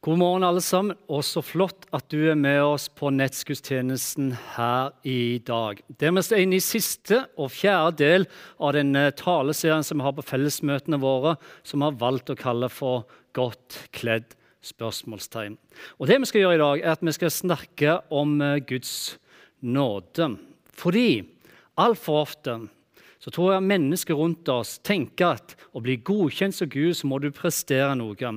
God morgen, alle sammen. Og så flott at du er med oss på nettskudstjenesten her i dag. Det er inne i siste og fjerde del av den taleserien som vi har på fellesmøtene våre, som vi har valgt å kalle for Godt kledd? spørsmålstegn. Og Det vi skal gjøre i dag, er at vi skal snakke om eh, Guds nåde. Fordi altfor ofte så tror jeg mennesker rundt oss tenker at å bli godkjent som Gud, så må du prestere noe.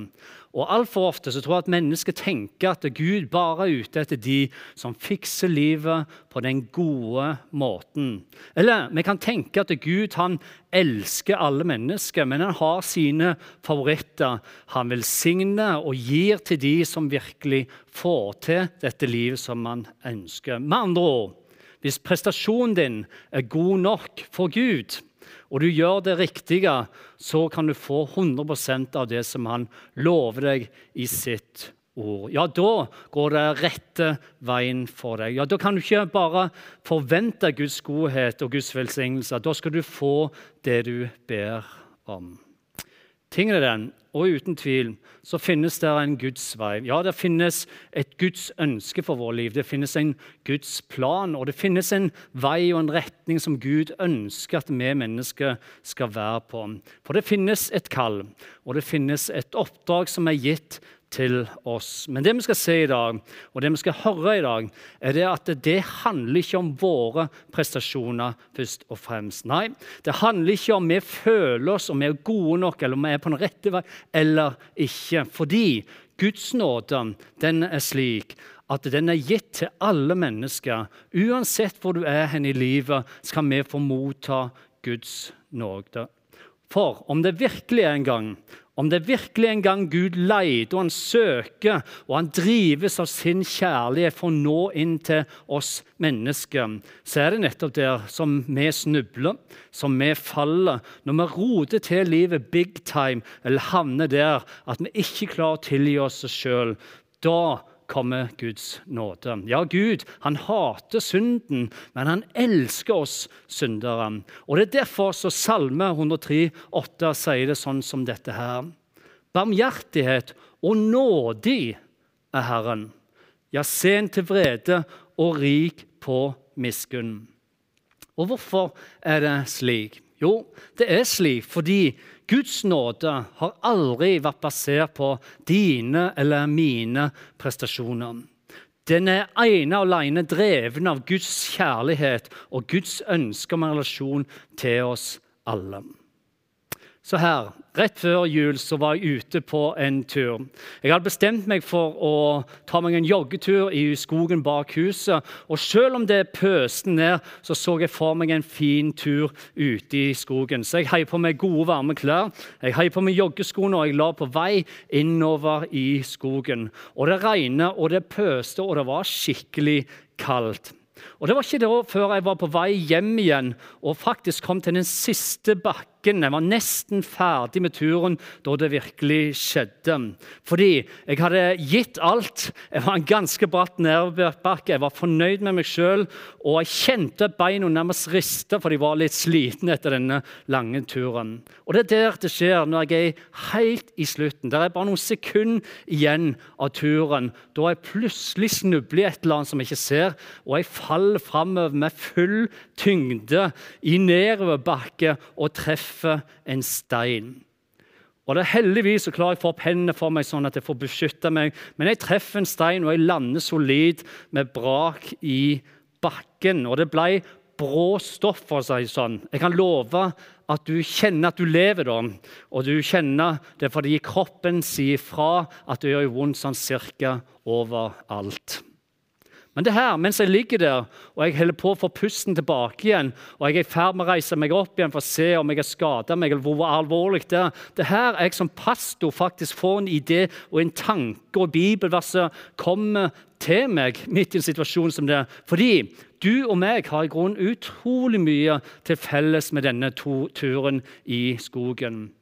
Og Altfor ofte så tror jeg at mennesker tenker at Gud bare er ute etter de som fikser livet på den gode måten. Eller vi kan tenke at Gud han elsker alle mennesker, men han har sine favoritter. Han velsigner og gir til de som virkelig får til dette livet som man ønsker. Med andre ord, hvis prestasjonen din er god nok for Gud, og du gjør det riktige, så kan du få 100% av det som han lover deg i sitt ord. Ja, da går det rette veien for deg. Ja, Da kan du ikke bare forvente Guds godhet og Guds velsignelse. Da skal du få det du ber om. Tingen er den og uten tvil så finnes det en Guds vei. Ja, det finnes et Guds ønske for vårt liv. Det finnes en Guds plan, og det finnes en vei og en retning som Gud ønsker at vi mennesker skal være på. For det finnes et kall, og det finnes et oppdrag som er gitt til oss. Men det vi skal se i dag, og det vi skal høre i dag, er det at det handler ikke om våre prestasjoner først og fremst. Nei, det handler ikke om vi føler oss om vi er gode nok, eller om vi er på den rette vei eller ikke. Fordi Guds nåde den er slik at den er gitt til alle mennesker. Uansett hvor du er hen i livet, skal vi få motta Guds nåde. For om det virkelig er en gang om det virkelig en gang Gud leter og han søker og han drives av sin kjærlighet for å nå inn til oss mennesker, så er det nettopp der som vi snubler, som vi faller. Når vi roter til livet big time eller havner der at vi ikke klarer å tilgi oss sjøl, da kommer Guds nåde. Ja, Gud han hater synden, men han elsker oss syndere. Og Det er derfor så Salme 103, 8 sier det sånn som dette her. Barmhjertighet og nådig er Herren. Ja, sen til vrede og rik på miskunn. Og hvorfor er det slik? Jo, det er slik fordi Guds nåde har aldri vært basert på dine eller mine prestasjoner. Den er ene og alene dreven av Guds kjærlighet og Guds ønske om en relasjon til oss alle. Så her, Rett før jul så var jeg ute på en tur. Jeg hadde bestemt meg for å ta meg en joggetur i skogen bak huset. Og selv om det pøste ned, så så jeg for meg en fin tur ute i skogen. Så jeg heiv på meg gode, varme klær. Jeg heiv på meg joggeskoene, og jeg la på vei innover i skogen. Og det regnet, og det pøste, og det var skikkelig kaldt. Og Det var ikke da før jeg var på vei hjem igjen og faktisk kom til den siste bakken. Jeg var nesten ferdig med turen da det virkelig skjedde. Fordi jeg hadde gitt alt. Jeg var en ganske bratt nedoverbakke. Jeg var fornøyd med meg sjøl. Og jeg kjente beina nærmest riste, for de var litt slitne etter denne lange turen. Og Det er der det skjer når jeg er helt i slutten. Det er bare noen sekunder igjen av turen. Da jeg plutselig snubler i et eller annet som jeg ikke ser, og jeg faller framover med full tyngde i nedoverbakke og treffer en stein. Og det er Heldigvis så klarer jeg å få opp hendene for meg sånn at jeg får beskytte meg. Men jeg treffer en stein, og jeg lander solid med brak i bakken. Og det ble brå stoff, for å si sånn. Jeg kan love at du kjenner at du lever da. Og du kjenner det fordi kroppen sier fra at det gjør vondt sånn cirka overalt. Men det her, mens jeg ligger der og jeg holder på å få pusten tilbake igjen, og jeg er i ferd med å reise meg opp igjen for å se om jeg har skada meg, eller hvor alvorlig det er Det her er jeg som pastor faktisk får en idé og en tanke, og bibelverset kommer til meg midt i en situasjon som det. Fordi du og meg har i grunnen utrolig mye til felles med denne turen i skogen.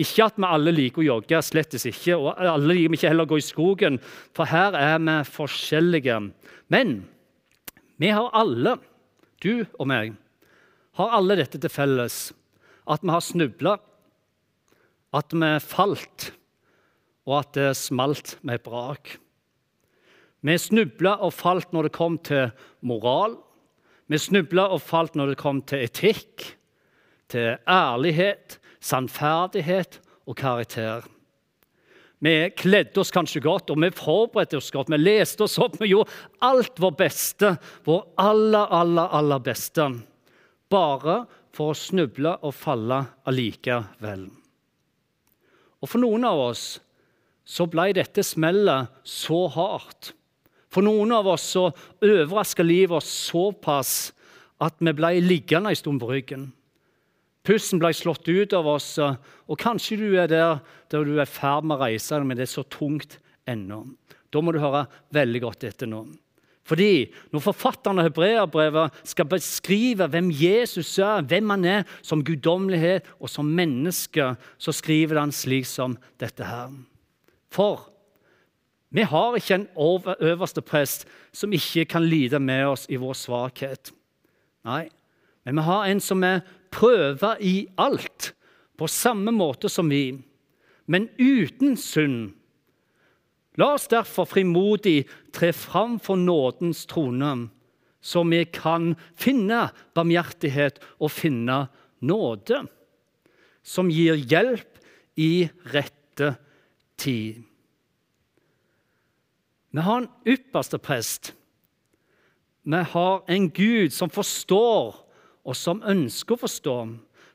Ikke at vi alle liker å jogge, slettes ikke. Og alle liker vi ikke heller å gå i skogen, for her er vi forskjellige. Men vi har alle, du og meg, har alle dette til felles. At vi har snubla, at vi falt, og at det smalt med et brak. Vi snubla og falt når det kom til moral. Vi snubla og falt når det kom til etikk, til ærlighet, sannferdighet og karakter. Vi kledde oss kanskje godt, og vi forberedte oss godt. Vi leste oss opp, vi gjorde alt vårt beste, vår aller, aller, aller beste. Bare for å snuble og falle allikevel. Og for noen av oss så ble dette smellet så hardt. For noen av oss så overraska livet oss såpass at vi ble liggende en stund på ryggen. Pusten ble slått ut av oss, og kanskje du er der der du er i ferd med å reise men det er så tungt ennå. Da må du høre veldig godt etter nå. Fordi når forfatteren av Hebreabrevet skal beskrive hvem Jesus er, hvem han er som guddommelighet og som menneske, så skriver han slik som dette her. For vi har ikke en øverste prest som ikke kan lide med oss i vår svakhet. Nei, men vi har en som er prøva i alt, på samme måte som vi, men uten synd. La oss derfor frimodig tre fram for nådens trone, så vi kan finne barmhjertighet og finne nåde, som gir hjelp i rette tid. Vi har en ypperste prest. Vi har en Gud som forstår, og som ønsker å forstå.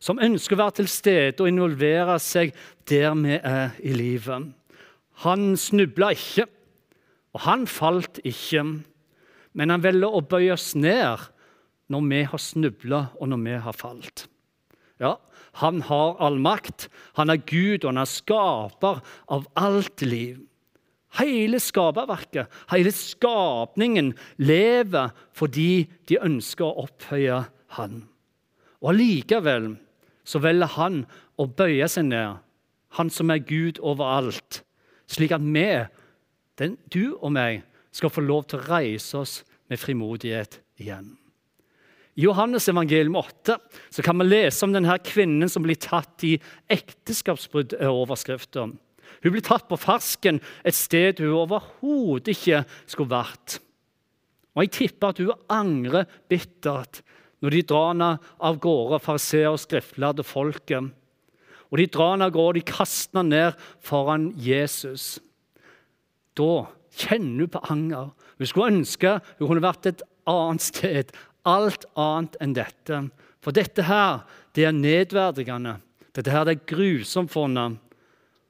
Som ønsker å være til stede og involvere seg der vi er i livet. Han snubla ikke, og han falt ikke. Men han velger å bøye oss ned når vi har snubla, og når vi har falt. Ja, han har all makt. Han er Gud, og han er skaper av alt liv. Hele skaperverket, hele skapningen, lever fordi de ønsker å opphøye Han. Og Allikevel så velger han å bøye seg ned, han som er Gud overalt, slik at vi, den, du og meg, skal få lov til å reise oss med frimodighet igjen. I Johannes evangelium 8 så kan vi lese om denne kvinnen som blir tatt i ekteskapsbrudd. overskriften. Hun blir tatt på fersken et sted hun overhodet ikke skulle vært. Og Jeg tipper at hun angrer bittert når de drar henne av gårde, fariseer og skriftlærde folket. Og De drar henne av gårde, de kaster henne ned foran Jesus. Da kjenner hun på anger. Hun skulle ønske hun kunne vært et annet sted, alt annet enn dette. For dette her, det er nedverdigende. Dette her, det er grusomt for henne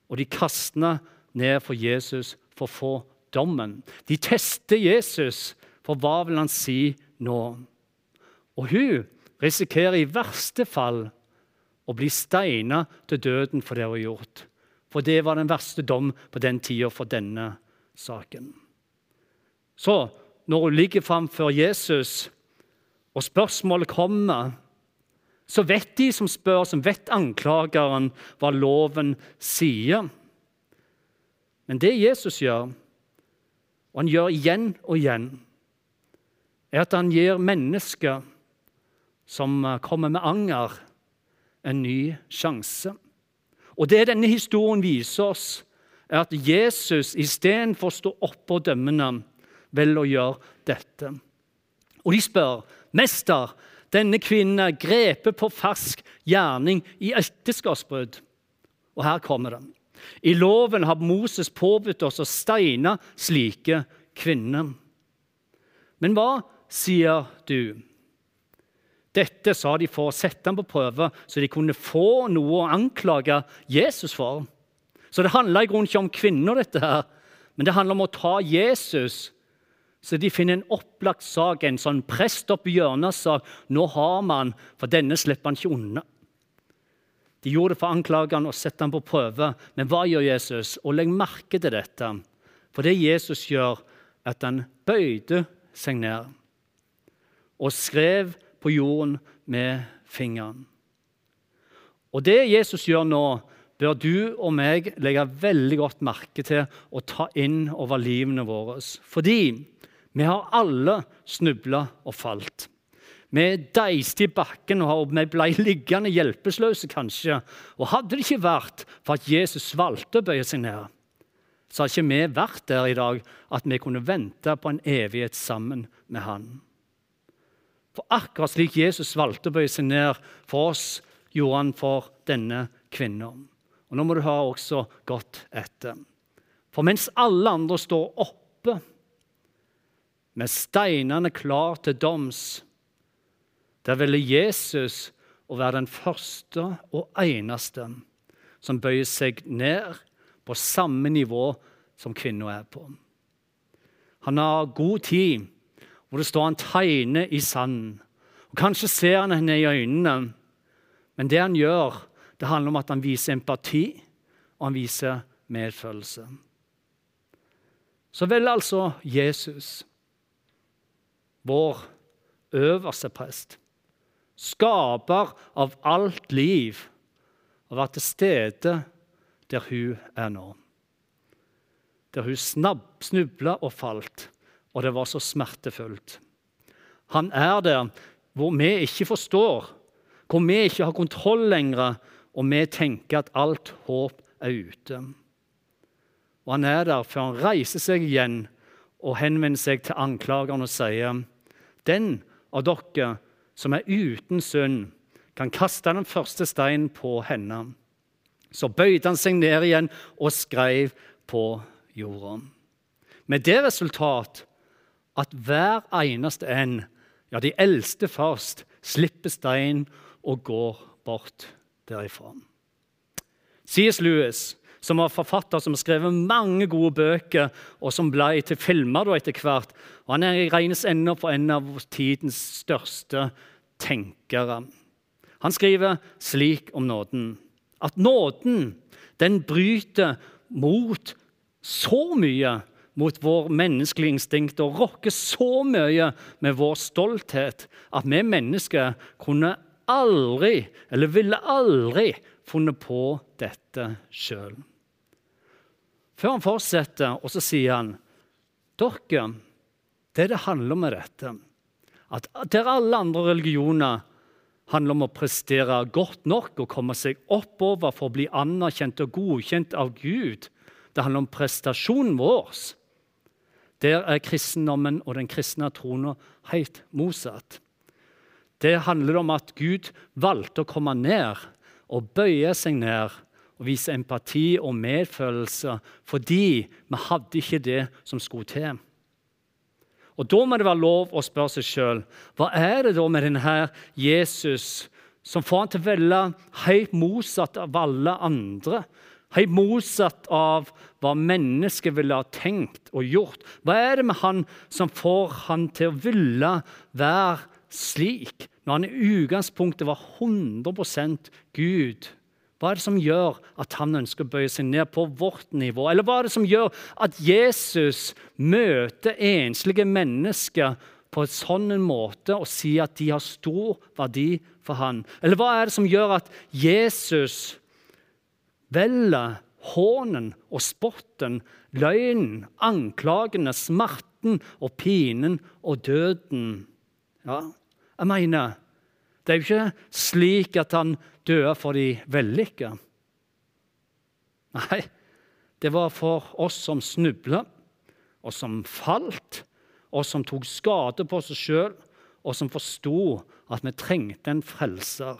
og de kaster ned for Jesus for å få dommen. De tester Jesus, for hva vil han si nå? Og hun risikerer i verste fall å bli steina til døden for det hun har gjort. For det var den verste dom på den tida for denne saken. Så når hun ligger framfor Jesus, og spørsmålet kommer så vet de som spør, som vet anklageren, hva loven sier. Men det Jesus gjør, og han gjør igjen og igjen, er at han gir mennesker som kommer med anger, en ny sjanse. Og det denne historien viser oss, er at Jesus istedenfor å stå oppå og dømme ham, velger å gjøre dette. Og de spør, 'Mester, denne kvinnen er grepet på fersk gjerning i ekteskapsbrudd. Og her kommer det. I loven har Moses påbudt oss å steine slike kvinner. Men hva sier du? Dette sa de for å sette ham på prøve, så de kunne få noe å anklage Jesus for. Så det handla ikke om kvinner, dette her, men det handler om å ta Jesus så de finner en opplagt sak, en sånn prest opp i hjørnet-sak. Nå har man, for denne slipper han ikke unna. De gjorde det for anklageren og sette ham på prøve. Men hva gjør Jesus? Og legg merke til dette. For det Jesus gjør, at han bøyde seg ned og skrev på jorden med fingeren. Og det Jesus gjør nå, bør du og meg legge veldig godt merke til og ta inn over livene våre. Fordi vi har alle snubla og falt. Vi deiste i bakken og vi ble liggende hjelpeløse, kanskje. Og hadde det ikke vært for at Jesus valgte å bøye seg ned, så hadde ikke vi vært der i dag at vi kunne vente på en evighet sammen med Han. For akkurat slik Jesus valgte å bøye seg ned for oss, gjorde han for denne kvinnen. Og Nå må du ha også godt etter. For mens alle andre står oppe med steinene klar til doms, der ville Jesus å være den første og eneste som bøyer seg ned på samme nivå som kvinna er på. Han har god tid, hvor det står han tegner i sanden. Og Kanskje ser han henne i øynene, men det han gjør, det handler om at han viser empati, og han viser medfølelse. Så vel altså Jesus, vår øverste prest, skaper av alt liv, å være til stede der hun er nå. Der hun snubla og falt, og det var så smertefullt. Han er der hvor vi ikke forstår, hvor vi ikke har kontroll lenger, og vi tenker at alt håp er ute. Og han er der før han reiser seg igjen og henvender seg til anklageren og sier den av dere som er uten synd, kan kaste den første steinen på henne. Så bøyde han seg ned igjen og skrev på jorda. Med det resultat at hver eneste en, ja, de eldste først, slipper stein og går bort derifra. C.S. Lewis, som var forfatter som har skrevet mange gode bøker, og som ble til filmer etter hvert. Og han regnes ennå for en av tidens største tenkere. Han skriver slik om nåden at nåden den bryter mot så mye mot vår menneskelige instinkt og rokker så mye med vår stolthet at vi mennesker kunne aldri, eller ville aldri, funnet på dette sjøl. Før han fortsetter, og så sier han dere, det det handler om med dette, at der alle andre religioner handler om å prestere godt nok og komme seg oppover for å bli anerkjent og godkjent av Gud. Det handler om prestasjonen vår. Der er kristendommen og den kristne troen helt motsatt. Det handler om at Gud valgte å komme ned og bøye seg ned og vise empati og medfølelse fordi vi hadde ikke det som skulle til. Og Da må det være lov å spørre seg sjøl hva er det da med denne Jesus som får han til å velge helt motsatt av alle andre? Helt motsatt av hva mennesket ville ha tenkt og gjort. Hva er det med han som får han til å ville være slik, når han i utgangspunktet var 100% Gud? Hva er det som gjør at han ønsker å bøye seg ned på vårt nivå? Eller hva er det som gjør at Jesus møter enslige mennesker på en sånn måte og sier at de har stor verdi for han? Eller hva er det som gjør at Jesus velger hånen og spotten, løgnen, anklagene, smerten og pinen og døden? Ja, jeg mener det er jo ikke slik at han døde for de vellykka. Nei, det var for oss som snubla, og som falt, og som tok skade på seg sjøl, og som forsto at vi trengte en frelser.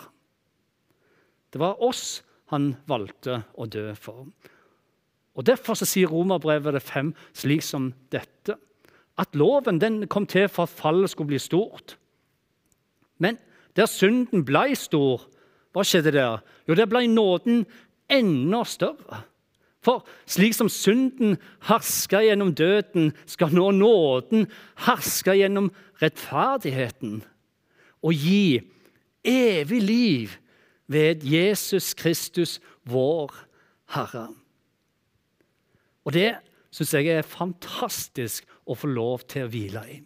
Det var oss han valgte å dø for. Og Derfor sier Romerbrevet 5 slik som dette, at loven kom til for at fallet skulle bli stort. Men der synden ble stor, hva skjedde der? Jo, der ble nåden enda større. For slik som synden herska gjennom døden, skal nå nåden herske gjennom rettferdigheten og gi evig liv ved Jesus Kristus, vår Herre. Og det syns jeg er fantastisk å få lov til å hvile i.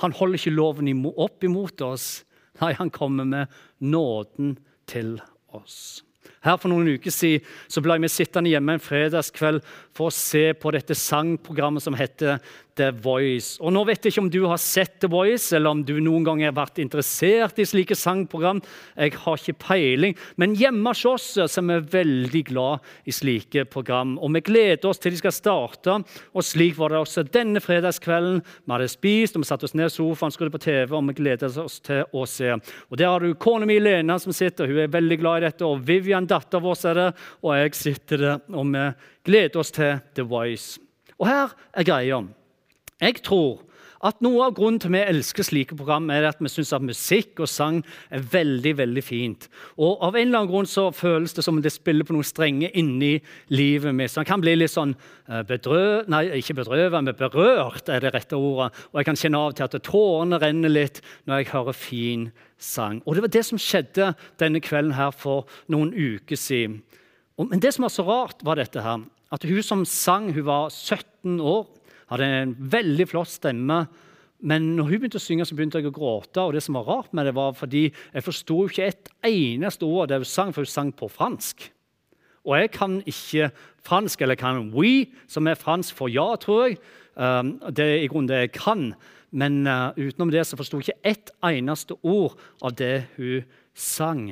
Han holder ikke loven opp imot oss, Nei, han kommer med nåden til oss. Her For noen uker siden så ble vi sittende hjemme en fredagskveld for å se på dette sangprogrammet som heter The Voice. Og nå vet jeg ikke om du har sett The Voice, eller om du noen gang har vært interessert i slike sangprogram. Jeg har ikke peiling. Men hjemme hos oss er vi veldig glad i slike program. Og vi gleder oss til de skal starte. Og slik var det også denne fredagskvelden. Vi hadde spist, og vi satte oss ned i sofaen, skrudde på TV, og vi gleder oss til å se. Og Der har du kona mi Lena som sitter. Hun er veldig glad i dette. Og Vivian, datteren vår, er det. Og jeg sitter der. Og vi gleder oss til The Voice. Og her er greia. Jeg tror at Noe av grunnen til at vi elsker slike program, er at vi syns at musikk og sang er veldig veldig fint. Og Av en eller annen grunn så føles det som om det spiller på noen strenger inni livet mitt. Så jeg kan bli litt sånn eh, bedrø... Nei, ikke bedrøvet, men berørt er det rette ordet. Og jeg kan kjenne av til at tårene renner litt når jeg hører fin sang. Og Det var det som skjedde denne kvelden her for noen uker siden. Men det som var så rart, var dette her, at hun som sang, hun var 17 år hadde en veldig flott stemme. Men når hun begynte å synge, så begynte jeg å gråte. Og det som var rart med det var fordi jeg forsto ikke et eneste ord av det hun sang, for hun sang på fransk. Og jeg kan ikke fransk, eller kan oui, som er fransk for ja, tror jeg. Um, det er i grunnen det jeg kan. Men uh, utenom det så forsto jeg ikke ett eneste ord av det hun sang.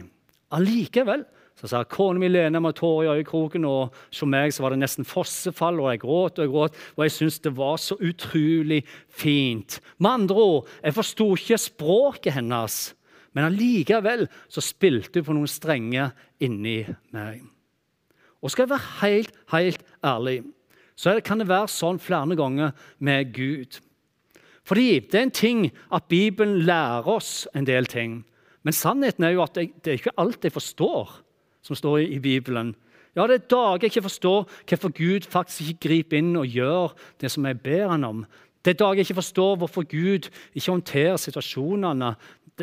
Allikevel så sa kona mi Lene med tårer i øyekroken, og som meg så var det nesten fossefall, og jeg gråt og jeg gråt, og jeg syntes det var så utrolig fint. Med andre ord, jeg forsto ikke språket hennes, men allikevel så spilte hun på noen strenger inni meg. Og skal jeg være helt, helt ærlig, så kan det være sånn flere ganger med Gud. Fordi det er en ting at Bibelen lærer oss en del ting. Men sannheten er jo at det er ikke alt jeg forstår som står i Bibelen. Ja, det er dager jeg ikke forstår hvorfor Gud faktisk ikke griper inn og gjør det som jeg ber han om. Det er dager jeg ikke forstår hvorfor Gud ikke håndterer situasjonene.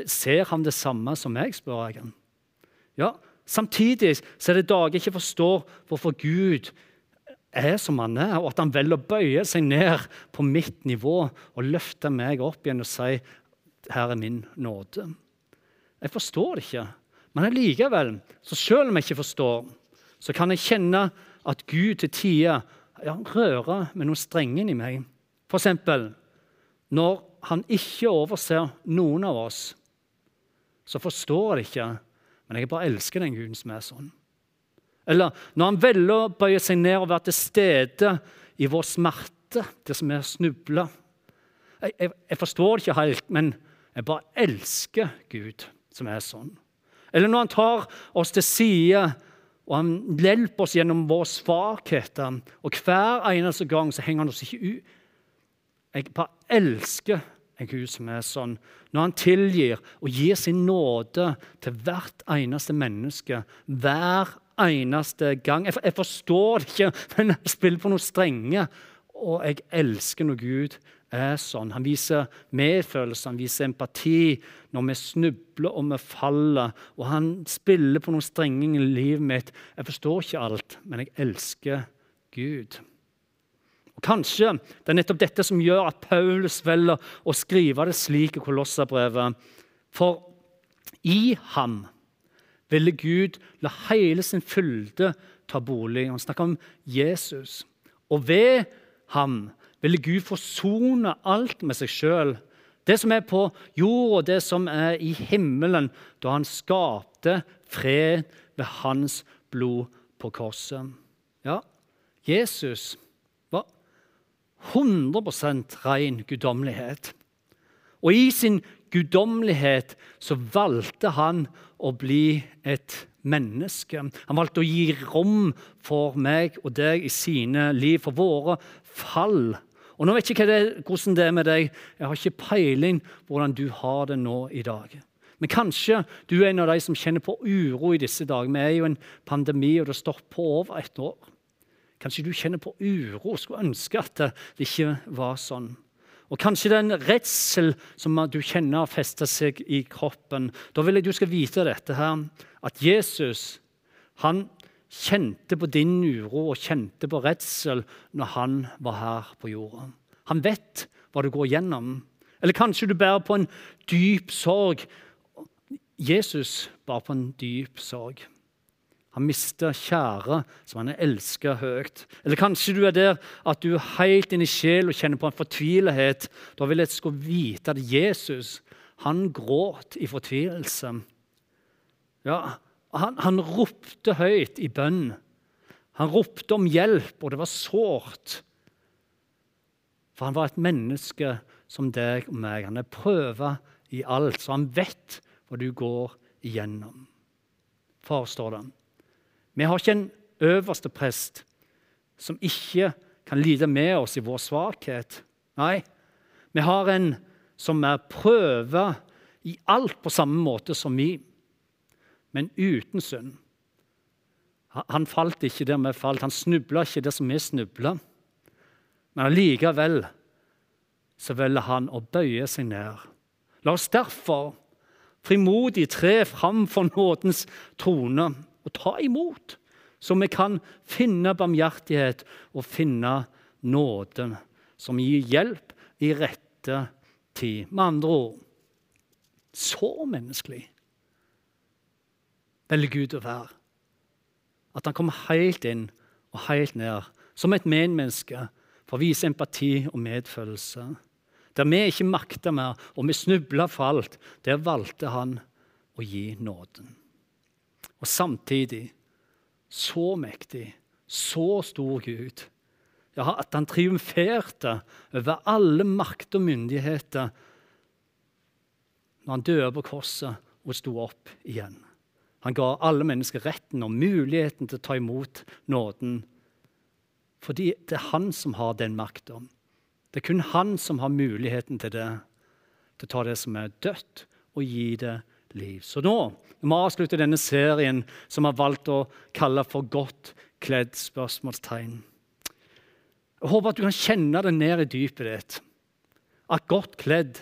Ser han det samme som meg, spør jeg. Ja, Samtidig så er det dager jeg ikke forstår hvorfor Gud er som han er, og at han velger å bøye seg ned på mitt nivå og løfte meg opp igjen og si 'Her er min nåde'. Jeg forstår det ikke. Men allikevel, så selv om jeg ikke forstår, så kan jeg kjenne at Gud til tider ja, rører med noen strengen i meg. F.eks. når han ikke overser noen av oss, så forstår jeg det ikke, men jeg bare elsker den Guden som er sånn. Eller når han velger å bøye seg ned og være til stede i vår smerte, det som er snubla. Jeg, jeg, jeg forstår det ikke helt, men jeg bare elsker Gud som er sånn. Eller når han tar oss til side og han hjelper oss gjennom våre svakheter. Og hver eneste gang så henger han oss ikke ut. Jeg bare elsker en Gud som er sånn. Når han tilgir og gir sin nåde til hvert eneste menneske. Hver eneste gang. Jeg, jeg forstår det ikke, men jeg spiller på noe strenge. Og jeg elsker når Gud er sånn. Han viser medfølelse, han viser empati når vi snubler og vi faller. Og han spiller på noen strenger i livet mitt. Jeg forstår ikke alt, men jeg elsker Gud. Og Kanskje det er nettopp dette som gjør at Paulus velger å skrive det slik i Kolossabrevet. For i ham ville Gud la hele sin fylde ta bolig. Han snakker om Jesus. Og ved ham ville Gud forsone alt med seg sjøl. Det som er på jord, og det som er i himmelen, da han skapte fred ved hans blod på korset. Ja, Jesus var 100% ren guddommelighet. Og i sin guddommelighet så valgte han å bli et menneske. Han valgte å gi rom for meg og deg i sine liv, for våre fall. Og nå vet jeg ikke det, hvordan det er med deg. Jeg har ikke peiling hvordan du har det nå i dag. Men kanskje du er en av de som kjenner på uro i disse dager. Vi er jo en pandemi, og det stopper på over et år. Kanskje du kjenner på uro og skulle ønske at det ikke var sånn. Og kanskje det er en redsel som du kjenner har festet seg i kroppen. Da vil jeg du skal vite dette her, at Jesus han kjente på din uro og kjente på redsel når han var her på jorda. Han vet hva du går gjennom. Eller kanskje du bærer på en dyp sorg. Jesus bar på en dyp sorg. Han mister kjære som han elsker høyt. Eller kanskje du er der at du er helt inni sjel og kjenner på en fortvilethet. Da vil jeg skulle vite at Jesus han gråt i fortvilelse. Ja, han, han ropte høyt i bønn. Han ropte om hjelp, og det var sårt. For han var et menneske som deg og meg. Han er prøva i alt, så han vet hva du går igjennom. Far står det. Vi har ikke en øverste prest som ikke kan lide med oss i vår svakhet. Nei, vi har en som er prøva i alt på samme måte som vi, men uten synd. Han falt ikke der vi falt, han snubla ikke der som vi snubla. Men allikevel så velger han å bøye seg ned. La oss derfor frimodig tre fram for nådens trone og ta imot, så vi kan finne barmhjertighet og finne nåde som gir hjelp i rette tid. Med andre ord så menneskelig velger Gud å være. At han kommer helt inn og helt ned, som et medmenneske, for å vise empati og medfølelse. Der vi ikke makta mer, og vi snubla for alt, der valgte han å gi nåden. Og samtidig så mektig, så stor Gud. Ja, at han triumferte over alle makt og myndigheter når han døde på korset og sto opp igjen. Han ga alle mennesker retten og muligheten til å ta imot nåden. Fordi det er han som har den makta. Det er kun han som har muligheten til det. Til å ta det som er dødt, og gi det liv. Så nå vi avslutter avslutte denne serien som vi har valgt å kalle for 'Godt kledd?' spørsmålstegn. Jeg håper at du kan kjenne det ned i dypet ditt. At godt kledd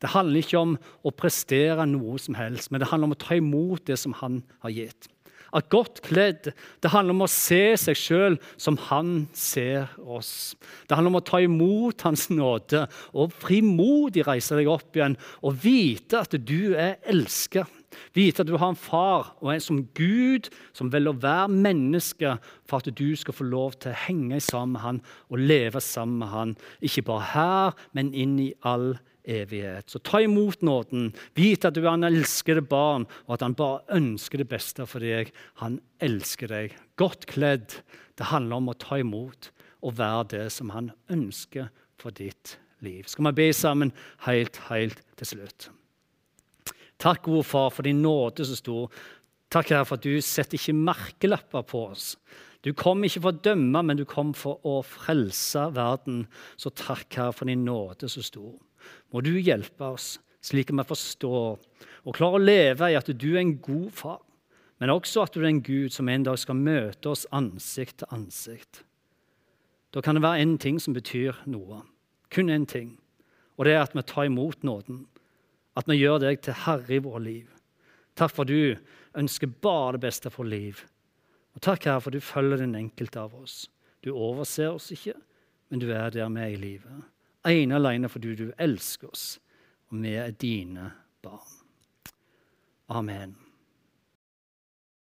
det handler ikke om å prestere noe som helst, men det handler om å ta imot det som han har gitt. At godt kledd det handler om å se seg sjøl som han ser oss. Det handler om å ta imot hans nåde og frimodig reise deg opp igjen og vite at du er elska. Vite at du har en far og en som Gud som velger å være menneske for at du skal få lov til å henge sammen med han og leve sammen med han. Ikke bare her, men inn i all evighet. Så ta imot nåden. Vit at du er en elskede barn, og at han bare ønsker det beste for deg. Han elsker deg. Godt kledd. Det handler om å ta imot og være det som han ønsker for ditt liv. Skal vi be sammen helt, helt til slutt? Takk, gode far, for din nåde så stor. Takk, Herre, for at du setter ikke merkelapper på oss. Du kom ikke for å dømme, men du kom for å frelse verden. Så takk, Herre, for din nåde så stor må du hjelpe oss, slik vi forstår og klarer å leve i at du er en god far, men også at du er en Gud som en dag skal møte oss ansikt til ansikt. Da kan det være én ting som betyr noe. Kun én ting. Og det er at vi tar imot nåden. At vi gjør deg til herre i vårt liv. Takk for du ønsker bare det beste for liv. Og takk, Herre, for du følger den enkelte av oss. Du overser oss ikke, men du er der med i livet ene alene fordi du elsker oss, og vi er dine barn. Amen.